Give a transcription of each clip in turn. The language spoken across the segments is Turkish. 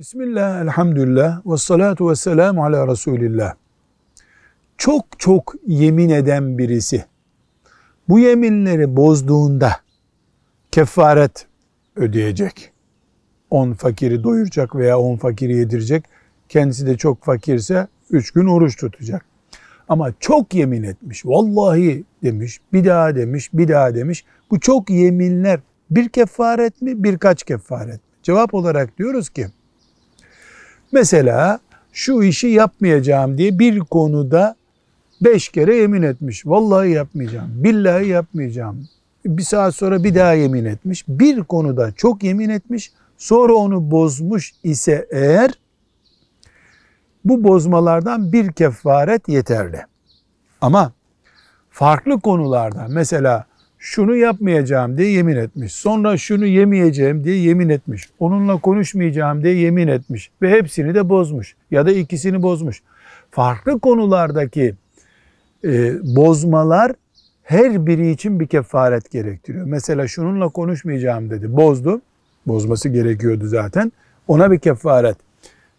Bismillah, elhamdülillah, ve salatu ve selamu ala Resulillah. Çok çok yemin eden birisi, bu yeminleri bozduğunda kefaret ödeyecek. 10 fakiri doyuracak veya 10 fakiri yedirecek. Kendisi de çok fakirse 3 gün oruç tutacak. Ama çok yemin etmiş, vallahi demiş, bir daha demiş, bir daha demiş. Bu çok yeminler bir kefaret mi, birkaç kefaret mi? Cevap olarak diyoruz ki, Mesela şu işi yapmayacağım diye bir konuda beş kere yemin etmiş. Vallahi yapmayacağım, billahi yapmayacağım. Bir saat sonra bir daha yemin etmiş. Bir konuda çok yemin etmiş. Sonra onu bozmuş ise eğer bu bozmalardan bir kefaret yeterli. Ama farklı konularda mesela şunu yapmayacağım diye yemin etmiş. Sonra şunu yemeyeceğim diye yemin etmiş. Onunla konuşmayacağım diye yemin etmiş. Ve hepsini de bozmuş. Ya da ikisini bozmuş. Farklı konulardaki e, bozmalar her biri için bir kefaret gerektiriyor. Mesela şununla konuşmayacağım dedi. Bozdu. Bozması gerekiyordu zaten. Ona bir kefaret.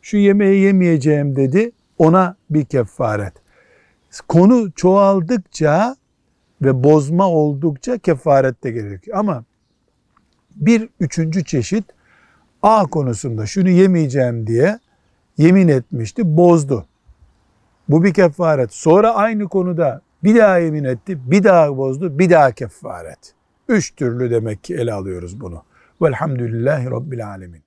Şu yemeği yemeyeceğim dedi. Ona bir kefaret. Konu çoğaldıkça ve bozma oldukça kefaret de gerekiyor. Ama bir üçüncü çeşit A konusunda şunu yemeyeceğim diye yemin etmişti, bozdu. Bu bir kefaret. Sonra aynı konuda bir daha yemin etti, bir daha bozdu, bir daha kefaret. Üç türlü demek ki ele alıyoruz bunu. Velhamdülillahi Rabbil Alemin.